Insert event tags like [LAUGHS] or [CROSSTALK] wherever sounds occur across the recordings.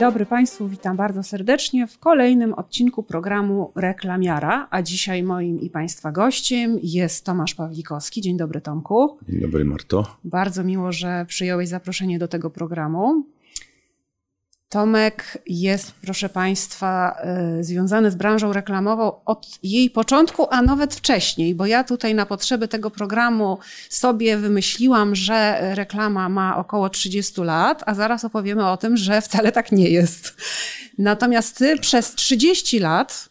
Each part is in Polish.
dobry Państwu, witam bardzo serdecznie w kolejnym odcinku programu Reklamiara, a dzisiaj moim i Państwa gościem jest Tomasz Pawlikowski. Dzień dobry Tomku. Dzień dobry Marto. Bardzo miło, że przyjąłeś zaproszenie do tego programu. Tomek jest, proszę Państwa, y, związany z branżą reklamową od jej początku, a nawet wcześniej, bo ja tutaj na potrzeby tego programu sobie wymyśliłam, że reklama ma około 30 lat, a zaraz opowiemy o tym, że wcale tak nie jest. Natomiast ty przez 30 lat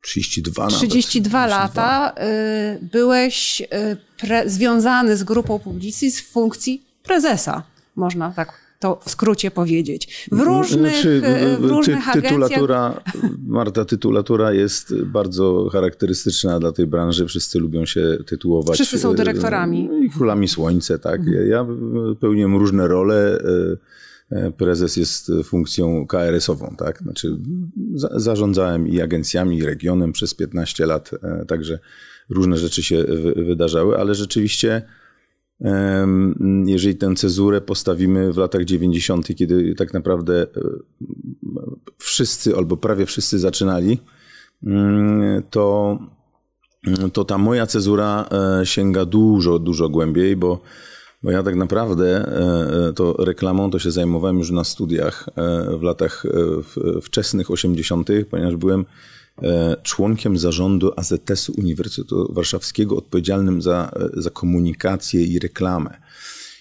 32, 32 nawet. lata y, byłeś y, związany z grupą Publicis w funkcji prezesa, można tak to w skrócie powiedzieć. W różnych, Znaczy, w różnych ty, agencjach. tytulatura, Marta, tytulatura jest bardzo charakterystyczna dla tej branży. Wszyscy lubią się tytułować. Wszyscy są dyrektorami. e, I królami słońce, tak. Ja pełniłem różne role. e, e, Prezes jest funkcją KRS-ową, tak? Znaczy, za, zarządzałem i agencjami, i regionem przez 15 lat, e, także różne rzeczy się wy, wydarzały, ale rzeczywiście jeżeli tę cezurę postawimy w latach 90., kiedy tak naprawdę e, wszyscy albo prawie wszyscy zaczynali, mm, to, to ta moja cezura e, sięga dużo, dużo głębiej, bo, bo ja tak naprawdę e, to reklamą to się zajmowałem już na studiach w latach wczesnych 80., ponieważ byłem członkiem zarządu AZS-u Uniwersytetu Warszawskiego odpowiedzialnym za, za komunikację i reklamę.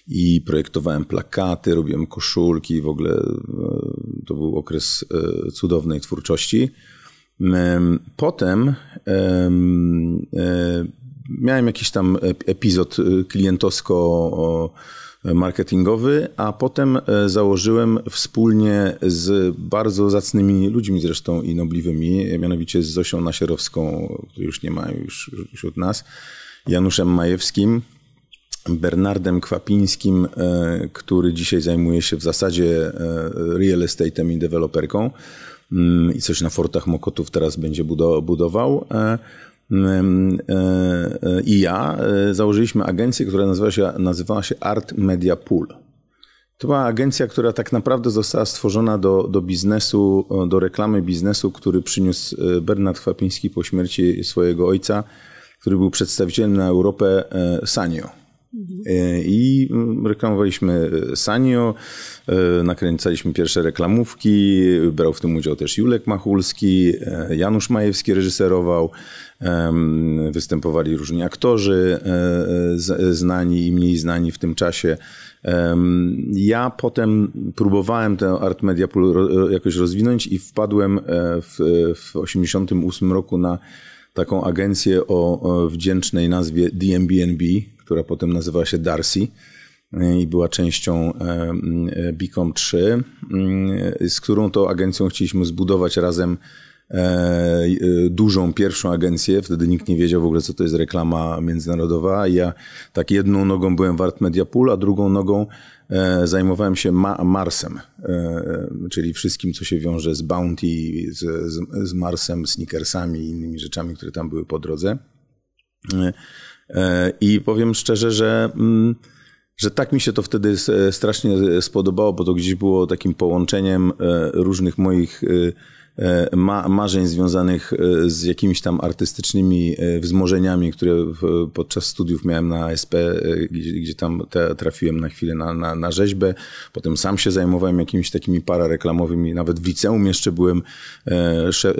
I projektowałem plakaty, robiłem koszulki, w ogóle to był okres cudownej twórczości. Potem miałem jakiś tam epizod klientowsko marketingowy, a potem założyłem wspólnie z bardzo zacnymi ludźmi zresztą i nobliwymi, mianowicie z Zosią Nasierowską, której już nie ma już wśród nas, Januszem Majewskim, Bernardem Kwapińskim, który dzisiaj zajmuje się w zasadzie real estate'em i deweloperką. I coś na Fortach Mokotów teraz będzie budował i ja założyliśmy agencję, która nazywała się, nazywała się Art Media Pool. To była agencja, która tak naprawdę została stworzona do, do biznesu, do reklamy biznesu, który przyniósł Bernard Chwapiński po śmierci swojego ojca, który był przedstawicielem na Europę Sanio. I reklamowaliśmy Sanio, nakręcaliśmy pierwsze reklamówki, brał w tym udział też Julek Machulski, Janusz Majewski reżyserował, występowali różni aktorzy znani i mniej znani w tym czasie. Ja potem próbowałem tę Art Media jakoś rozwinąć i wpadłem w, w 88 roku na taką agencję o wdzięcznej nazwie DMBNB, która potem nazywała się Darcy i była częścią Bicom 3, z którą to agencją chcieliśmy zbudować razem dużą pierwszą agencję. Wtedy nikt nie wiedział w ogóle, co to jest reklama międzynarodowa. Ja tak jedną nogą byłem w Art Media Pool, a drugą nogą zajmowałem się ma Marsem, czyli wszystkim, co się wiąże z Bounty, z, z, Marsem, Snickersami i innymi rzeczami, które tam były po drodze. I powiem szczerze, że, że tak mi się to wtedy strasznie spodobało, bo to gdzieś było takim połączeniem różnych moich ma, marzeń związanych z jakimiś tam artystycznymi wzmożeniami, które w, podczas studiów miałem na ASP, gdzie, gdzie tam te, trafiłem na chwilę na, na, na rzeźbę. Potem sam się zajmowałem jakimiś takimi parareklamowymi. Nawet w liceum jeszcze byłem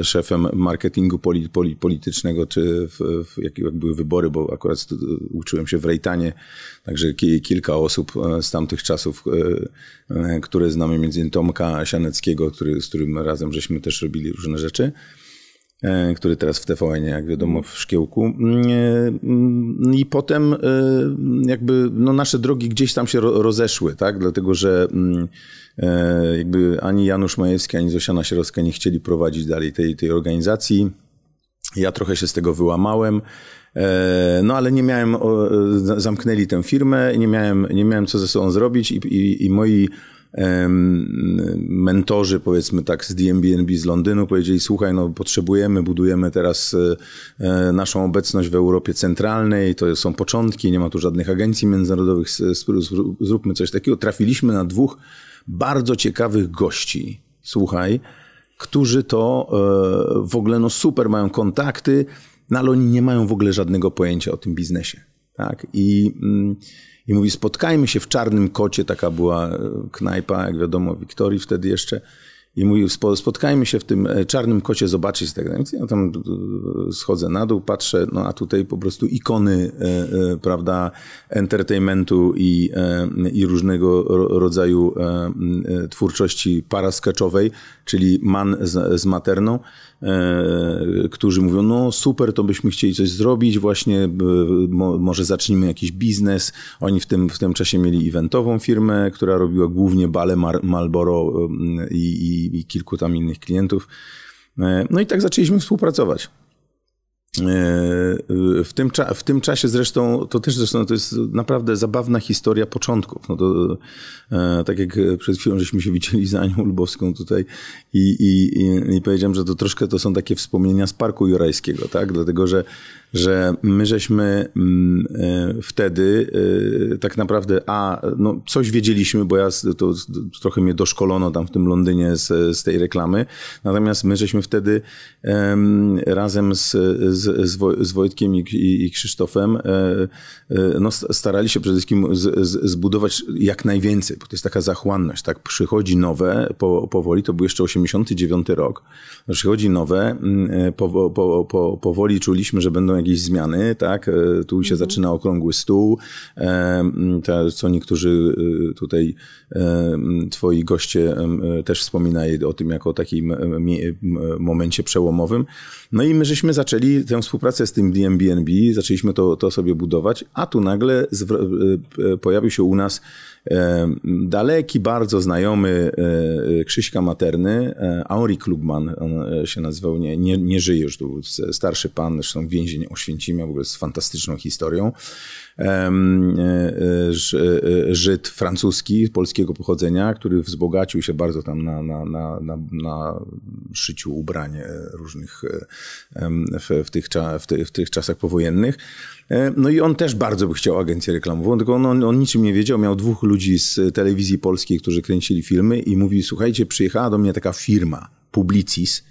szefem marketingu poli, poli, politycznego, czy w, w, jak, jak były wybory, bo akurat uczyłem się w Rejtanie, także kilka osób z tamtych czasów, które znamy, między innymi Tomka Sianeckiego, który, z którym razem żeśmy też robili różne rzeczy, który teraz w TVN, jak wiadomo, w Szkiełku. I potem jakby no nasze drogi gdzieś tam się rozeszły, tak? Dlatego, że jakby ani Janusz Majewski, ani Zosia Nasierowska nie chcieli prowadzić dalej tej, tej organizacji. Ja trochę się z tego wyłamałem. No ale nie miałem, zamknęli tę firmę, nie miałem, nie miałem co ze sobą zrobić i, i, i moi mentorzy, powiedzmy tak, z DMBNB z Londynu powiedzieli, słuchaj, no potrzebujemy, budujemy teraz naszą obecność w Europie Centralnej, to są początki, nie ma tu żadnych agencji międzynarodowych, zróbmy coś takiego. Trafiliśmy na dwóch bardzo ciekawych gości, słuchaj, którzy to e, w ogóle no super mają kontakty, no ale oni nie mają w ogóle żadnego pojęcia o tym biznesie. Tak? I, mm, I mówi, spotkajmy się w Czarnym Kocie, taka była e, knajpa, jak wiadomo, Wiktorii wtedy jeszcze. I mówił, spotkajmy się w tym e, czarnym kocie, zobaczyć tego. Więc ja tam e, schodzę na dół, patrzę, no a tutaj po prostu ikony, e, prawda, entertainmentu i, i różnego rodzaju twórczości paraskaczowej, czyli man z, z materną, którzy mówią, no super, to byśmy chcieli coś zrobić, właśnie może zacznijmy jakiś biznes. Oni w tym, w tym czasie mieli eventową firmę, która robiła głównie bale Marlboro i, i i, kilku tam innych klientów. E, no i tak zaczęliśmy współpracować. E, w tym, w tym czasie zresztą, to też zresztą to jest naprawdę zabawna historia początków. No to, e, tak jak przed chwilą żeśmy się widzieli z Anią Lubowską tutaj i, i, i, powiedziałem, że to troszkę to są takie wspomnienia z Parku Jurajskiego, tak? Dlatego, że że my żeśmy mm, e, wtedy e, tak naprawdę, a no coś wiedzieliśmy, bo ja to trochę mnie doszkolono tam w tym Londynie z, z tej reklamy, natomiast my żeśmy wtedy razem z, z, z Wojtkiem i, i Krzysztofem e, no, starali się przede wszystkim z, zbudować jak najwięcej, bo to jest taka zachłanność, tak? Przychodzi nowe po, powoli, to był jeszcze 89 rok, przychodzi nowe, mm, po, po, po, powoli czuliśmy, że będą jakieś zmiany, tak? E, tu się mhm. zaczyna okrągły stół, e, co niektórzy e, tutaj twoi goście też wspominali o tym jako o takim momencie przełomowym. No i my żeśmy zaczęli tę współpracę z tym DMBNB, zaczęliśmy to, to sobie budować, a tu nagle pojawił się u nas daleki, bardzo znajomy Krzyśka Materny, Henri Klugman, on się nazywał, nie, nie, nie żyje już, to był starszy pan, zresztą więzień Oświęcimia, w ogóle z fantastyczną historią. E, e, Żyd francuski, polskiego pochodzenia, który wzbogacił się bardzo tam na, na, na, na, na szyciu ubrań różnych w, w, tych, w, tych, w tych czasach powojennych. E, no i on też bardzo by chciał agencję reklamową, tylko on, on, on, niczym nie wiedział. Miał dwóch ludzi z telewizji polskiej, którzy kręcili filmy i mówi, słuchajcie, przyjechała do mnie taka firma, Publicis,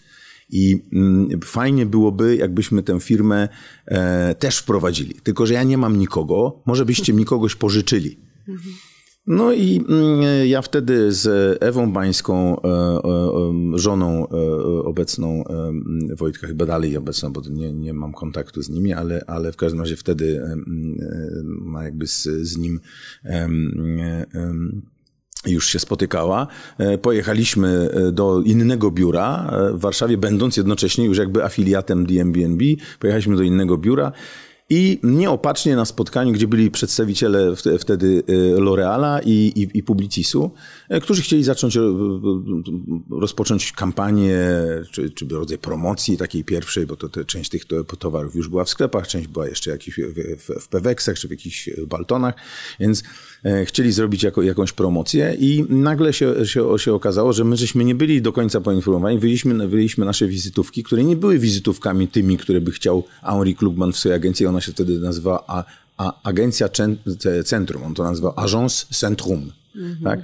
i mm, fajnie byłoby, jakbyśmy tę firmę e, też wprowadzili. Tylko, że ja nie mam nikogo, może byście mi kogoś pożyczyli. No i mm, ja wtedy z Ewą Bańską, e, e, żoną obecną Wojtka, chyba dalej obecną, bo nie, nie mam kontaktu z nimi, ale, ale w każdym razie wtedy ma jakby z, z nim już się spotykała. E, pojechaliśmy e, do innego biura e, w Warszawie, będąc jednocześnie już jakby afiliatem DMBNB. Pojechaliśmy do innego biura i nieopatrznie na spotkaniu, gdzie byli przedstawiciele wtedy L'Oreala i, i, i Publicisu, którzy chcieli zacząć rozpocząć kampanię, czy, czy rodzaj promocji takiej pierwszej, bo to, część tych towarów już była w sklepach, część była jeszcze jakiś w, w, w Peweksach, czy w jakichś Baltonach, więc chcieli zrobić jako, jakąś promocję i nagle się, się, się okazało, że my żeśmy nie byli do końca poinformowani. Wyjęliśmy, wyjęliśmy nasze wizytówki, które nie były wizytówkami tymi, które by chciał Henri Klugman w swojej agencji. Ona się wtedy nazywała a, a, Agencja Centrum. On to nazywał Agence Centrum. Mhm. Tak?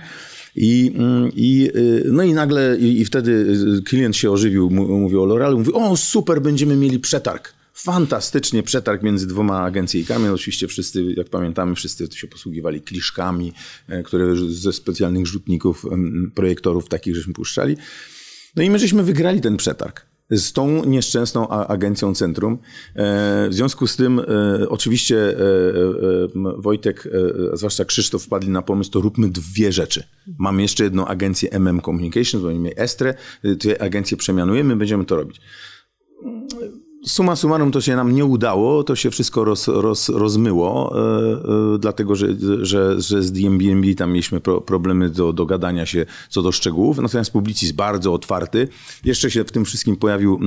I, mm, i, y, no i nagle, i, i wtedy klient się ożywił, mówił o L'Orealu, mówi, o super, będziemy mieli przetarg fantastycznie przetarg między dwoma agencyjkami. Oczywiście wszyscy, jak pamiętamy, wszyscy się posługiwali kliszkami, e, które ze specjalnych rzutników projektorów takich żeśmy puszczali. No i my żeśmy wygrali ten przetarg z tą nieszczęsną agencją Centrum. E, w związku z tym, e, oczywiście Wojtek, zwłaszcza Krzysztof wpadli na pomysł, to róbmy dwie rzeczy. Mamy jeszcze jedną agencję MM Communications, bo mamy Estre, te agencje przemianujemy, będziemy to robić Suma summarum to się nam nie udało, to się wszystko roz, roz, rozmyło, e, e, dlatego że, że, że z DMBNB tam mieliśmy pro, problemy do dogadania się co do szczegółów, natomiast Publicis bardzo otwarty. Jeszcze się w tym wszystkim pojawił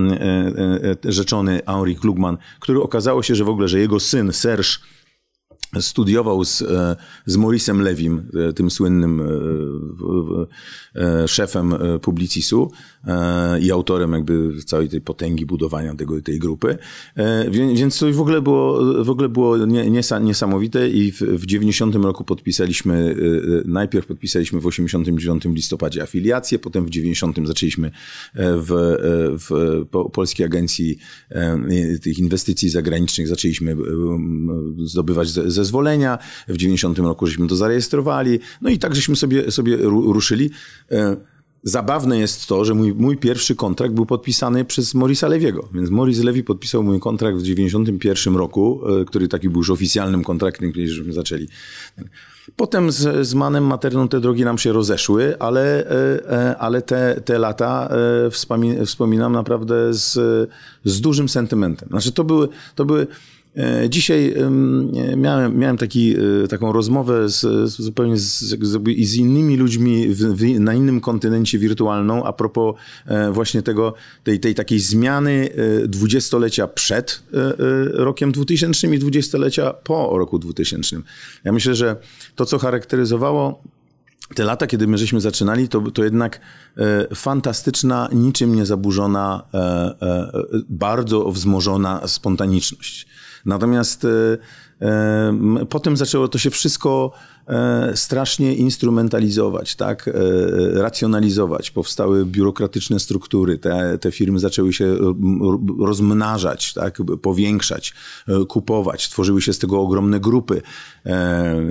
e, rzeczony Henri Klugman, który okazało się, że w ogóle, że jego syn Serge studiował z, e, z Maurice'em Levim, e, tym słynnym e, szefem Publicisu i autorem jakby całej tej potęgi budowania tego, tej grupy. Więc to w ogóle było, w ogóle było niesamowite i w, w 90 roku podpisaliśmy, najpierw podpisaliśmy w 89 listopadzie afiliację, potem w 90 zaczęliśmy w, w Polskiej Agencji tych Inwestycji Zagranicznych zaczęliśmy zdobywać zezwolenia. W 90 roku żeśmy to zarejestrowali. No i tak żeśmy sobie, sobie ruszyli. E, zabawne jest to, że mój, mój pierwszy kontrakt był podpisany przez Morisa Lewiego. Więc Morris Levy podpisał mój kontrakt w 91 roku, e, który taki był już oficjalnym kontraktem, kiedy żeśmy zaczęli. Potem z, z Manem Materną te drogi nam się rozeszły, ale, e, ale te, te lata wspominam naprawdę z, z dużym sentymentem. Znaczy to były, to były dzisiaj miałem, miałem taki, e, taką rozmowę z, zupełnie z, z, innymi ludźmi w, w, na innym kontynencie wirtualną a propos e, właśnie tego, tej, tej takiej zmiany dwudziestolecia przed rokiem 2000 i dwudziestolecia po roku 2000. Ja myślę, że to, co charakteryzowało te lata, kiedy my żeśmy zaczynali, to, to jednak e, fantastyczna, niczym niezaburzona, e, e, bardzo wzmożona spontaniczność. Natomiast e, e, potem zaczęło to się wszystko strasznie instrumentalizować, tak, e, racjonalizować. Powstały biurokratyczne struktury, te, te firmy zaczęły się rozmnażać, tak, powiększać, e, kupować. Tworzyły się z tego ogromne grupy.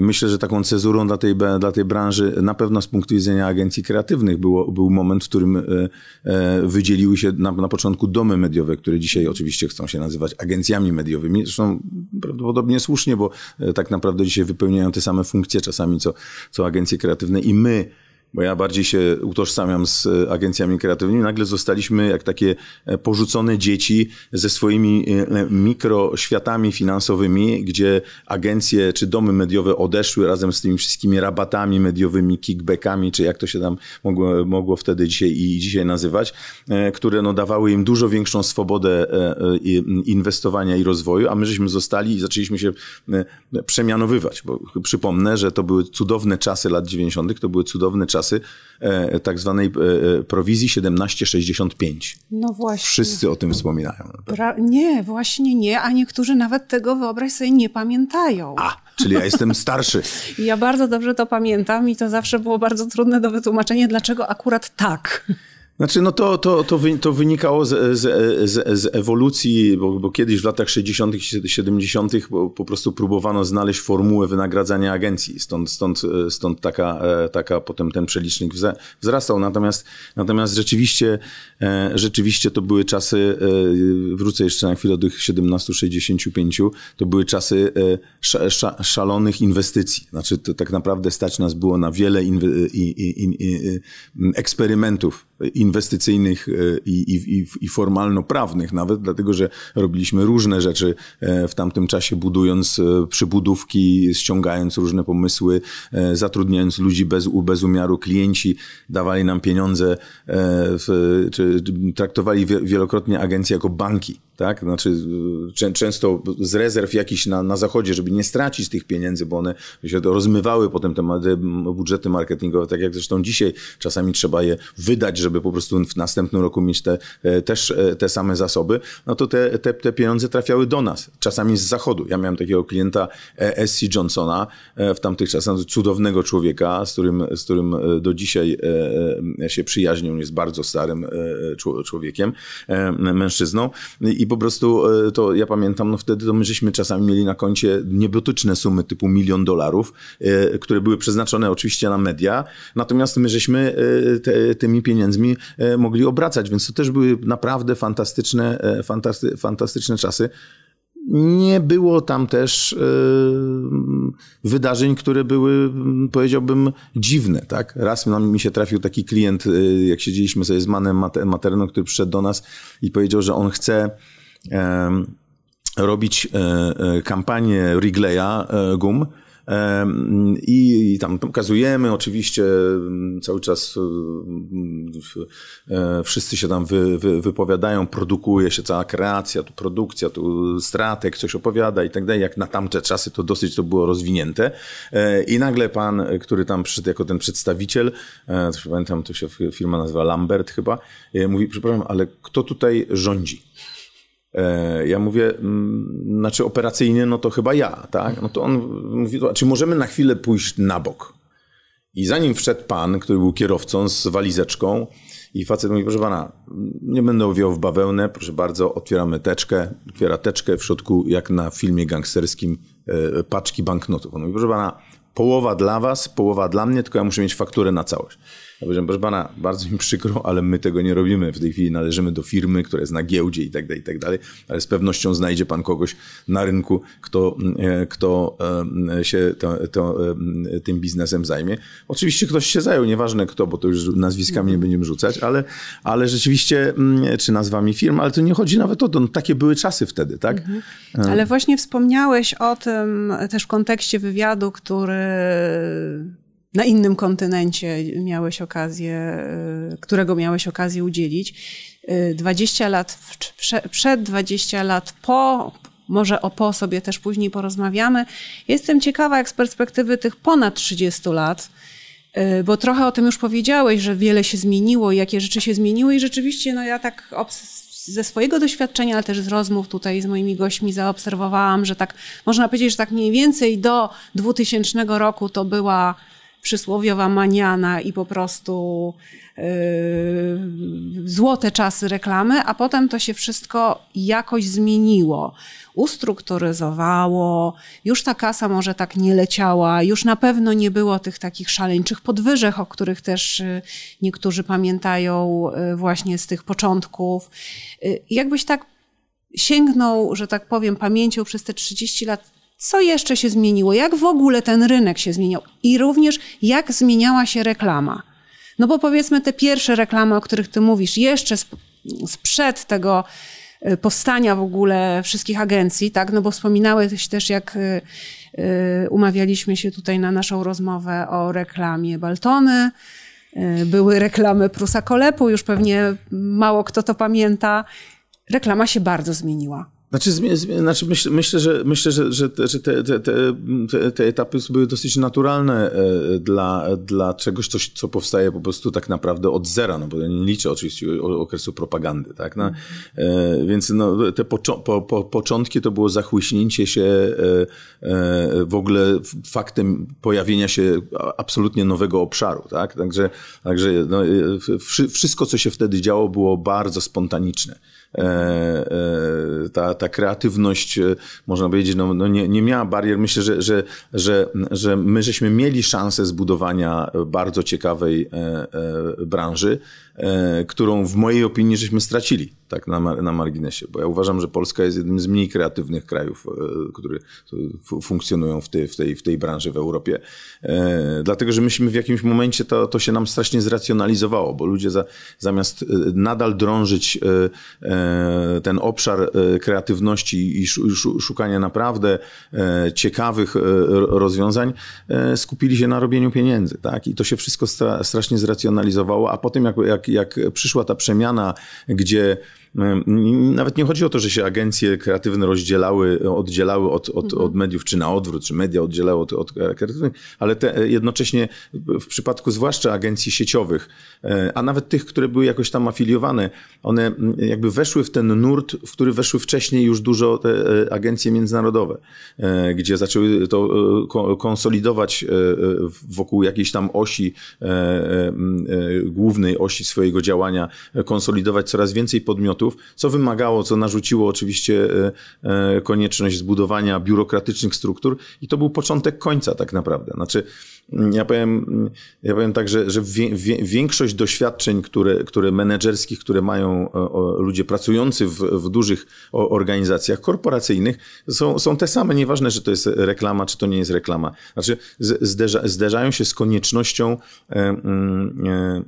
Myślę, że taką cezurą dla tej, dla tej branży, na pewno z punktu widzenia agencji kreatywnych, było, był moment, w którym wydzieliły się na, na początku domy mediowe, które dzisiaj oczywiście chcą się nazywać agencjami mediowymi. Zresztą prawdopodobnie słusznie, bo tak naprawdę dzisiaj wypełniają te same funkcje czasami co, co agencje kreatywne i my bo ja bardziej się utożsamiam z e, agencjami kreatywnymi, nagle zostaliśmy jak takie e, porzucone dzieci ze swoimi e, mikroświatami finansowymi, gdzie agencje czy domy mediowe odeszły razem z tymi wszystkimi rabatami mediowymi, kickbackami, czy jak to się tam mogło, mogło wtedy dzisiaj i dzisiaj nazywać, które no dawały im dużo większą swobodę inwestowania i rozwoju, a my żeśmy zostali i zaczęliśmy się przemianowywać, bo przypomnę, że to były cudowne czasy lat 90., to były cudowne czasy czasy e, tak zwanej e, e, prowizji 1765. No właśnie. Wszyscy o tym wspominają. Pra nie, właśnie nie, a niektórzy nawet tego, wyobraź sobie, nie pamiętają. A, czyli ja jestem starszy. [LAUGHS] ja bardzo dobrze to pamiętam i to zawsze było bardzo trudne do wytłumaczenia, dlaczego akurat tak. Znaczy, no to, to, to, to wynikało z, z, z, z ewolucji, bo, bo, kiedyś w latach 60., 70. Po, prostu próbowano znaleźć formułę wynagradzania agencji. Stąd, stąd, stąd taka, e, taka potem ten przelicznik wzrastał. Natomiast, natomiast rzeczywiście, e, rzeczywiście to były czasy, e, wrócę jeszcze na chwilę do tych 1765, to były czasy szalonych inwestycji. Znaczy, tak naprawdę stać nas było na wiele eksperymentów inwestycyjnych e, i, i, i formalno-prawnych nawet, dlatego że robiliśmy różne rzeczy e, w tamtym czasie, budując e, przybudówki, ściągając różne pomysły, zatrudniając ludzi bez, bez umiaru. Klienci dawali nam pieniądze, czy traktowali wielokrotnie agencje jako banki tak? Znaczy, często z rezerw jakichś na, na zachodzie, żeby nie stracić tych pieniędzy, bo one się rozmywały potem te budżety marketingowe, tak jak zresztą dzisiaj czasami trzeba je wydać, żeby po prostu w następnym roku mieć te, e, też e, te same zasoby, no to te, te, te pieniądze trafiały do nas, czasami z zachodu. Ja miałem takiego klienta e, SC Johnsona w tamtych czasach, cudownego człowieka, z którym, z którym do dzisiaj się przyjaźnią, jest bardzo starym człowiekiem, mężczyzną i po prostu e, to ja pamiętam, no wtedy to my żeśmy czasami mieli na koncie niebotyczne sumy typu milion dolarów, e, które były przeznaczone oczywiście na media, natomiast my żeśmy e, te, tymi pieniędzmi mogli obracać, więc to też były naprawdę fantastyczne, fantasty, fantastyczne czasy. Nie było tam też wydarzeń, które były, powiedziałbym, dziwne. Tak? Raz mi się trafił taki klient, jak siedzieliśmy sobie z Manem Materno, który przyszedł do nas i powiedział, że on chce robić e, e, kampanię Wrigleya e, gum I, tam pokazujemy oczywiście cały czas wszyscy się tam wy, wy, wypowiadają, produkuje się cała kreacja, tu produkcja, tu stratek coś opowiada i tak dalej. Jak na tamte czasy to dosyć to było rozwinięte. I nagle pan, który tam przyszedł jako ten przedstawiciel, pamiętam, to się firma nazywa Lambert chyba, mówi, przepraszam, ale kto tutaj rządzi? E, ja mówię, mm, znaczy operacyjnie, no to chyba ja, tak? No to on mówi, czy możemy na chwilę pójść na bok? I zanim wszedł pan, który był kierowcą z walizeczką, i facet mówi, proszę pana, nie będę owijał w bawełnę, proszę bardzo, otwieramy teczkę, otwiera teczkę, w środku, jak na filmie gangsterskim, e, paczki banknotów. On mówi, proszę pana, połowa dla was, połowa dla mnie, tylko ja muszę mieć fakturę na całość. Ja powiedziałem, proszę pana, bardzo mi przykro, ale my tego nie robimy. W tej chwili należymy do firmy, która jest na giełdzie i tak dalej, i tak dalej, ale z pewnością znajdzie pan kogoś na rynku, kto, e, kto e, się to, to, e, tym biznesem zajmie. Oczywiście ktoś się zajął, nieważne kto, bo to już nazwiskami nie będziemy rzucać, ale, ale rzeczywiście, mm, czy nazwami firm, ale to nie chodzi nawet o to, no, takie były czasy wtedy, tak? Mhm. Ale właśnie wspomniałeś o tym też w kontekście wywiadu, który na innym kontynencie miałeś okazję, y, którego miałeś okazję udzielić. 20 y, lat przed, 20 lat po, może o po sobie też później porozmawiamy. Jestem ciekawa, jak z perspektywy tych ponad 30 lat, y, bo trochę o tym już powiedziałeś, że wiele się zmieniło, jakie rzeczy się zmieniły i rzeczywiście, no ja tak ze swojego doświadczenia, ale też z rozmów tutaj z moimi gośćmi zaobserwowałam, że tak można powiedzieć, że tak mniej więcej do 2000 roku to była przysłowiowa maniana i po prostu yy, złote czasy reklamy, a potem to się wszystko jakoś zmieniło, ustrukturyzowało, już ta kasa może tak nie leciała, już na pewno nie było tych takich szaleńczych podwyżek, o których też yy, niektórzy pamiętają yy, właśnie z tych początków. Yy, jakbyś tak sięgnął, że tak powiem, pamięcią przez te 30 lat co jeszcze się zmieniło? Jak w ogóle ten rynek się zmieniał? I również jak zmieniała się reklama? No bo powiedzmy te pierwsze reklamy, o których ty mówisz, jeszcze sprzed tego y, powstania w ogóle wszystkich agencji, tak? No bo wspominałeś też, jak y, y, umawialiśmy się tutaj na naszą rozmowę o reklamie Baltony, były reklamy Prusa Kolepu, już pewnie mało kto to pamięta. Reklama się bardzo zmieniła. Znaczy, znaczy myśl, myślę, że, myślę, że, że, że te, te, te, te, etapy były dosyć naturalne e, dla, dla czegoś, coś, co powstaje po prostu tak naprawdę od zera, no bo ja nie liczę oczywiście okresu propagandy, tak? No, e, więc no, te po, po, początki to było zachłyśnięcie się e, w ogóle faktem pojawienia się absolutnie nowego obszaru, tak? Także, także no, wszystko, co się wtedy działo, było bardzo spontaniczne. E, e, ta, ta kreatywność, e, można powiedzieć, no, no nie, nie miała barier. Myślę, że, że, że, że my żeśmy mieli szansę zbudowania bardzo ciekawej branży, którą w mojej opinii żeśmy stracili tak na, na marginesie, bo ja uważam, że Polska jest jednym z mniej kreatywnych krajów, które funkcjonują w tej, w tej, w tej branży w Europie. Dlatego, że myśmy w jakimś momencie to, to się nam strasznie zracjonalizowało, bo ludzie za, zamiast nadal drążyć E, ten obszar e, kreatywności i szukania naprawdę e, ciekawych rozwiązań, skupili się na robieniu pieniędzy. Tak? I to się wszystko strasznie zracjonalizowało, a potem jak, jak, jak przyszła ta przemiana, gdzie nawet nie chodzi o to, że się agencje kreatywne rozdzielały, oddzielały od, od, mhm. od mediów, czy na odwrót, czy media oddzielały od, od kreatywnych, ale te, jednocześnie w przypadku zwłaszcza agencji sieciowych, e, a nawet tych, które były jakoś tam afiliowane, one jakby weszły w ten nurt, w który weszły wcześniej już dużo te e, agencje międzynarodowe, e, gdzie zaczęły to konsolidować wokół jakiejś tam osi, głównej osi swojego działania, konsolidować coraz więcej podmiotów, co wymagało, co narzuciło oczywiście e, e, konieczność zbudowania biurokratycznych struktur i to był początek końca tak naprawdę. Znaczy, mm, ja powiem, mm, ja powiem tak, że, że większość doświadczeń, które, które menedżerskich, które mają e, ludzie pracujący w, w dużych organizacjach korporacyjnych, są, są te same. Nieważne, że to jest reklama, czy to nie jest reklama. Znaczy, zderza, zderzają się z koniecznością mm,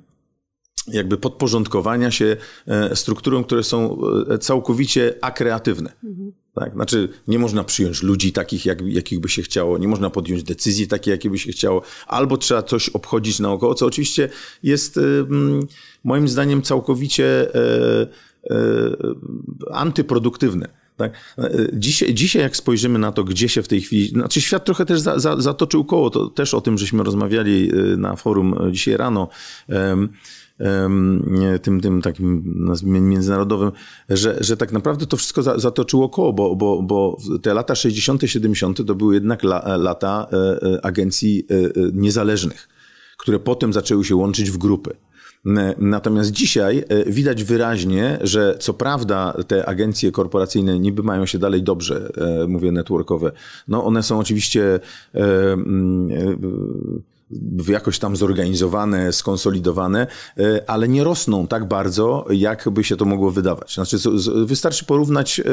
jakby podporządkowania się e, strukturom, które są e, całkowicie akreatywne. Mhm. Tak? Znaczy, nie można przyjąć ludzi takich, jak, jakich by się chciało, nie można podjąć decyzji takiej, jakie by się chciało, albo trzeba coś obchodzić naokoło, co oczywiście jest y, moim zdaniem całkowicie antyproduktywne. Tak? Dzisiaj, dzisiaj, jak spojrzymy na to, gdzie się w tej chwili. Znaczy, świat trochę też za, za, zatoczył koło. To też o tym żeśmy rozmawiali na forum dzisiaj rano tym, tym takim międzynarodowym, że, że tak naprawdę to wszystko zatoczyło koło, bo, bo, bo te lata 60., 70. to były jednak lata e, e, agencji e, niezależnych, które potem zaczęły się łączyć w grupy. Natomiast dzisiaj widać wyraźnie, że co prawda te agencje korporacyjne niby mają się dalej dobrze, mówię networkowe, no one są oczywiście jakoś tam zorganizowane, skonsolidowane, e, ale nie rosną tak bardzo, jak by się to mogło wydawać. Znaczy, wystarczy porównać e,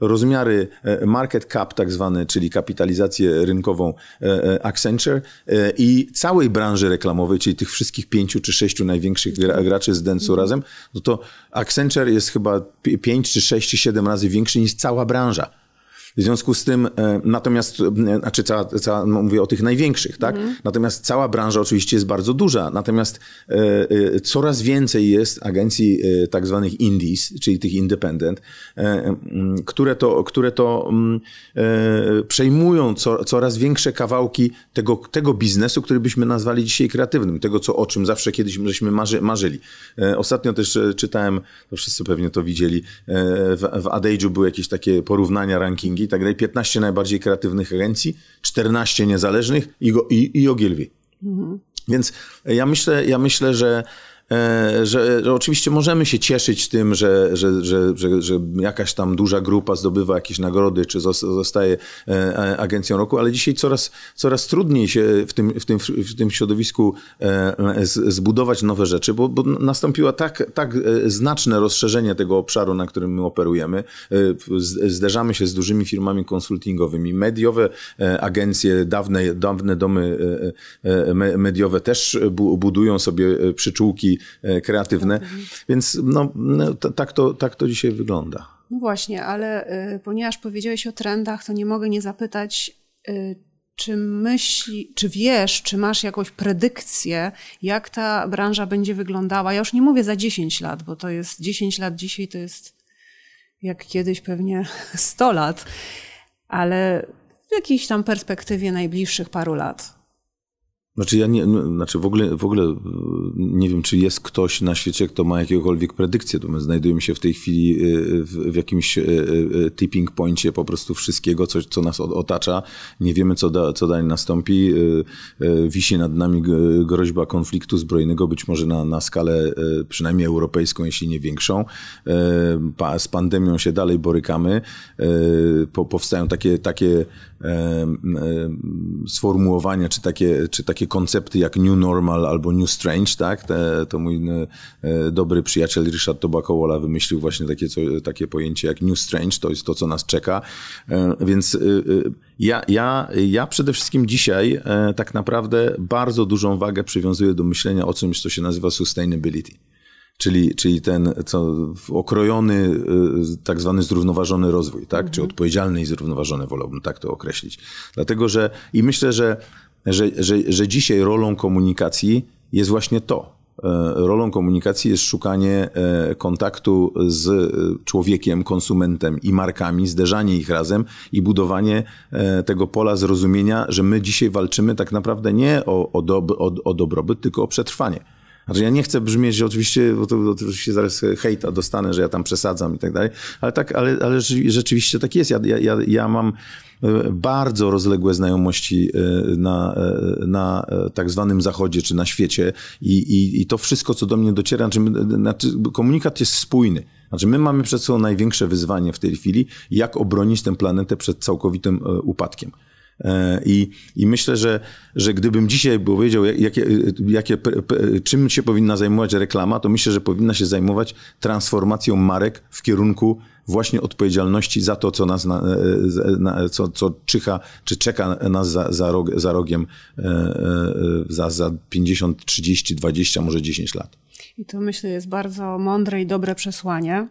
rozmiary e, market cap, tak zwany, czyli kapitalizację rynkową Accenture i całej branży reklamowej, czyli tych wszystkich pięciu czy sześciu największych graczy z Dentsu razem, no to Accenture jest chyba pięć czy sześć czy siedem razy większy niż cała branża. W związku z tym, e, natomiast, e, znaczy cała, cała no mówię o tych największych, tak? Mhm. Natomiast cała branża oczywiście jest bardzo duża, natomiast e, coraz więcej jest agencji tak zwanych indies, czyli tych independent, które to, które to przejmują co, coraz większe kawałki tego, tego biznesu, który byśmy nazwali dzisiaj kreatywnym, tego, co, o czym zawsze kiedyś żeśmy marzy, marzyli. Ostatnio też czytałem, to wszyscy pewnie to widzieli, w, w Adage'u były jakieś takie porównania, rankingi, i tak dalej, 15 najbardziej kreatywnych agencji, 14 niezależnych i, i, i Ogilvy. Mhm. Więc ja myślę, ja myślę, że że, że, oczywiście możemy się cieszyć tym, że, że, że, że, że jakaś tam duża grupa zdobywa jakieś nagrody, czy zostaje e, agencją roku, ale dzisiaj coraz, coraz trudniej się w tym, w tym, w tym środowisku e, zbudować nowe rzeczy, bo, bo nastąpiło tak, tak znaczne rozszerzenie tego obszaru, na którym my operujemy. Zderzamy się z dużymi firmami konsultingowymi. Mediowe agencje, dawne, dawne domy mediowe też budują sobie przyczółki E, kreatywne. Więc no, no tak, to, tak to dzisiaj wygląda. No właśnie, ale y, ponieważ powiedziałeś o trendach, to nie mogę nie zapytać, y, czy myśli, czy wiesz, czy masz jakąś predykcję, jak ta branża będzie wyglądała? Ja już nie mówię za 10 lat, bo to jest 10 lat dzisiaj to jest jak kiedyś pewnie [LAUGHS] 100 lat, ale w jakiejś tam perspektywie najbliższych paru lat. Znaczy ja nie, no, znaczy w ogóle, w ogóle e, nie wiem, czy jest ktoś na świecie, kto ma jakiekolwiek predykcję, to my znajdujemy się w tej chwili e, w, w jakimś e, tipping pointie po prostu wszystkiego, co, co nas otacza. Nie wiemy, co, da, co dalej nastąpi. Wisi nad nami groźba konfliktu zbrojnego, być może na, na skalę przynajmniej europejską, jeśli nie większą. Z pandemią się dalej borykamy. Powstają takie, takie sformułowania, czy takie, czy takie koncepty jak New Normal albo New Strange, tak? Te, to mój e, dobry przyjaciel Richard Tobakowola wymyślił właśnie takie, co, takie pojęcie jak New Strange, to jest to, co nas czeka. E, więc e, ja, ja, ja przede wszystkim dzisiaj tak naprawdę bardzo dużą wagę przywiązuję do myślenia o czymś, co się nazywa sustainability czyli, czyli ten co, okrojony, tak zwany zrównoważony rozwój, tak? Mhm. czy odpowiedzialny i zrównoważony, wolałbym tak to określić. Dlatego, że i myślę, że, że, że, że dzisiaj rolą komunikacji jest właśnie to. E, rolą komunikacji jest szukanie e, kontaktu z e, człowiekiem, konsumentem i markami, zderzanie ich razem i budowanie tego pola zrozumienia, że my dzisiaj walczymy tak naprawdę nie o, o, o, o dobrobyt, tylko o przetrwanie. Znaczy ja nie chcę brzmieć oczywiście, bo to, to oczywiście zaraz hejta dostanę, że ja tam przesadzam i tak dalej, ale tak, ale, ale rzeczywiście tak jest. Ja, ja, ja mam e, bardzo rozległe znajomości e, na, e, na tak zwanym zachodzie czy na świecie i, i, i to wszystko, co do mnie dociera, znaczy, znaczy komunikat jest spójny. Znaczy my mamy przed sobą największe wyzwanie w tej chwili, jak obronić tę planetę przed całkowitym upadkiem. E, I, I myślę, że, że gdybym dzisiaj powiedział, jakie, jakie, czym się powinna zajmować reklama, to myślę, że powinna się zajmować transformacją marek w kierunku właśnie odpowiedzialności za to, co nas, na, na, co, co czyha, czy czeka nas za, za, rog, za rogiem e, e, za, za 50, 30, 20, może 10 lat. I to myślę jest bardzo mądre i dobre przesłanie.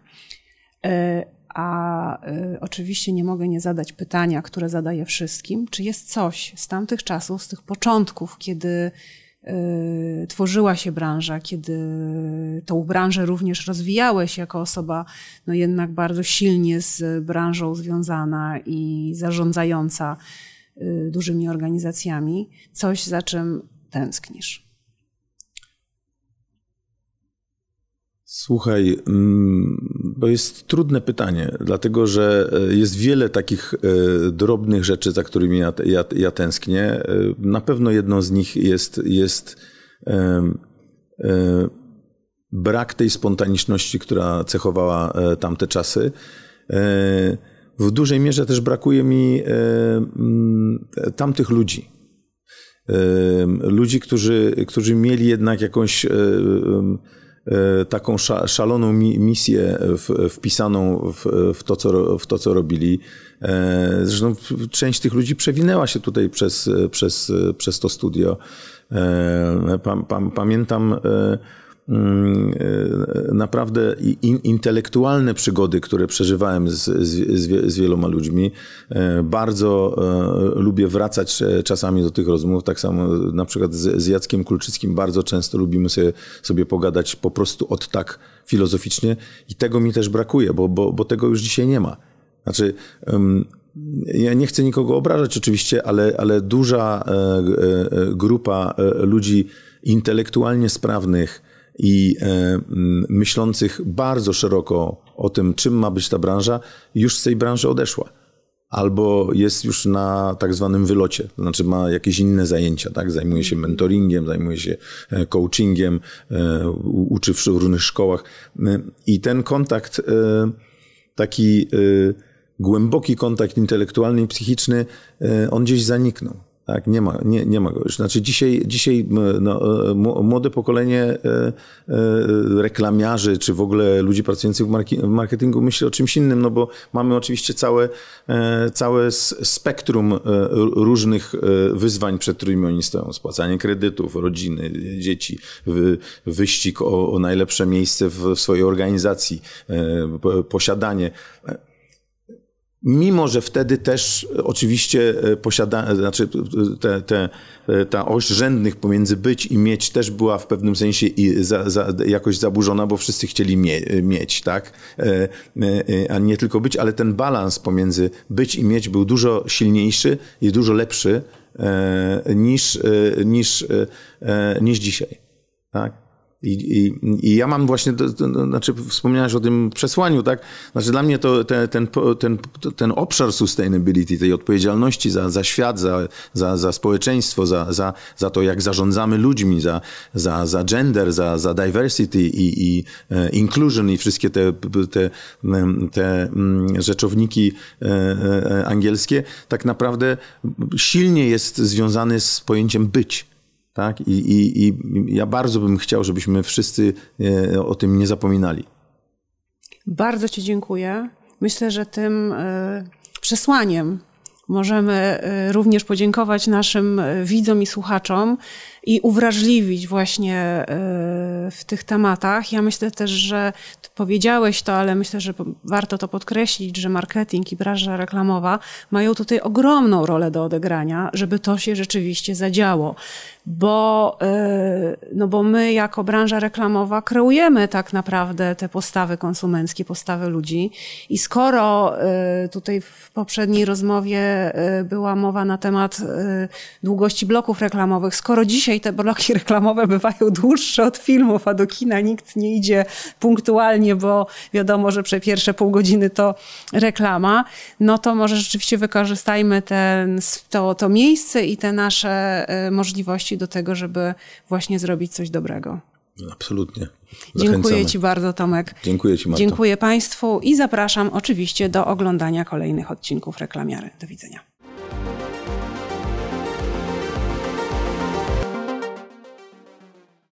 A y, oczywiście nie mogę nie zadać pytania, które zadaję wszystkim, czy jest coś z tamtych czasów, z tych początków, kiedy y, tworzyła się branża, kiedy tą branżę również rozwijałeś jako osoba, no jednak bardzo silnie z branżą związana i zarządzająca y, dużymi organizacjami, coś za czym tęsknisz? Słuchaj, mm, to jest trudne pytanie, dlatego że e, jest wiele takich e, drobnych rzeczy, za którymi ja, ja, ja tęsknię. E, na pewno jedną z nich jest, jest brak tej spontaniczności, która cechowała tamte czasy. W dużej mierze też brakuje mi mm, tamtych ludzi. Ludzi, którzy, którzy mieli jednak jakąś taką szaloną misję wpisaną w to, co, w to, co robili. E, zresztą część tych ludzi przewinęła się tutaj przez, przez, przez to studio. E, pamiętam Mm, e, naprawdę intelektualne przygody, które przeżywałem z, z, z wieloma ludźmi. E, bardzo e, lubię wracać czasami do tych rozmów. Tak samo na przykład z, z Jackiem Kulczyckim bardzo często lubimy sobie, sobie pogadać po prostu od tak filozoficznie i tego mi też brakuje, bo, bo, bo tego już dzisiaj nie ma. Znaczy, ja nie chcę nikogo obrażać oczywiście, ale, ale duża grupa ludzi intelektualnie sprawnych, i e, myślących bardzo szeroko o tym, czym ma być ta branża, już z tej branży odeszła. Albo jest już na tak zwanym wylocie, to znaczy ma jakieś inne zajęcia, tak? Zajmuje się mentoringiem, zajmuje się e, coachingiem, e, uczy w różnych szkołach. I ten kontakt, taki głęboki kontakt intelektualny i psychiczny, on gdzieś zaniknął. Tak, nie ma, nie, nie ma go już. Znaczy dzisiaj, dzisiaj no, e, młode pokolenie e, e, reklamiarzy, czy w ogóle ludzi pracujących w marketingu myśli o czymś innym, no bo mamy oczywiście całe, całe spektrum różnych wyzwań, przed którymi oni stoją. Spłacanie kredytów, rodziny, dzieci, wyścig o, o najlepsze miejsce w swojej organizacji, posiadanie. Mimo, że wtedy też oczywiście e, posiada, znaczy te, te, e, ta oś rzędnych pomiędzy być i mieć też była w pewnym sensie i za, za, jakoś zaburzona, bo wszyscy chcieli mie, mieć, tak? E, a nie tylko być, ale ten balans pomiędzy być i mieć był dużo silniejszy i dużo lepszy niż, niż, niż dzisiaj, tak? I, i, I, ja mam właśnie, to, to, znaczy wspomniałeś o tym przesłaniu, tak? Znaczy dla mnie to ten, ten, ten, ten obszar sustainability, tej odpowiedzialności za, za świat, za, za, za społeczeństwo, za, za, za to, jak zarządzamy ludźmi, za, za, za gender, za, za diversity i, i e, inclusion i wszystkie te, te, te mm, rzeczowniki e, e, angielskie, tak naprawdę silnie jest związany z pojęciem być. Tak? I, i, I ja bardzo bym chciał, żebyśmy wszyscy e, o tym nie zapominali. Bardzo Ci dziękuję. Myślę, że tym e, przesłaniem możemy e, również podziękować naszym widzom i słuchaczom i uwrażliwić właśnie w tych tematach. Ja myślę też, że powiedziałeś to, ale myślę, że warto to podkreślić, że marketing i branża reklamowa mają tutaj ogromną rolę do odegrania, żeby to się rzeczywiście zadziało bo, e, no bo my jako branża reklamowa kreujemy tak naprawdę te postawy konsumenckie, postawy ludzi. I skoro e, tutaj w poprzedniej rozmowie e, była mowa na temat długości bloków reklamowych, skoro dzisiaj te bloki [LAUGHS] reklamowe bywają dłuższe od filmów, a do kina nikt nie idzie punktualnie, bo wiadomo, że przez pierwsze pół godziny to reklama, no to może rzeczywiście wykorzystajmy ten, to, to miejsce i te nasze możliwości do tego, żeby właśnie zrobić coś dobrego. Absolutnie. Zachęcamy. Dziękuję Ci bardzo, Tomek. Dziękuję Ci, Marta. Dziękuję Państwu i zapraszam oczywiście do oglądania kolejnych odcinków Reklamiary. Do widzenia.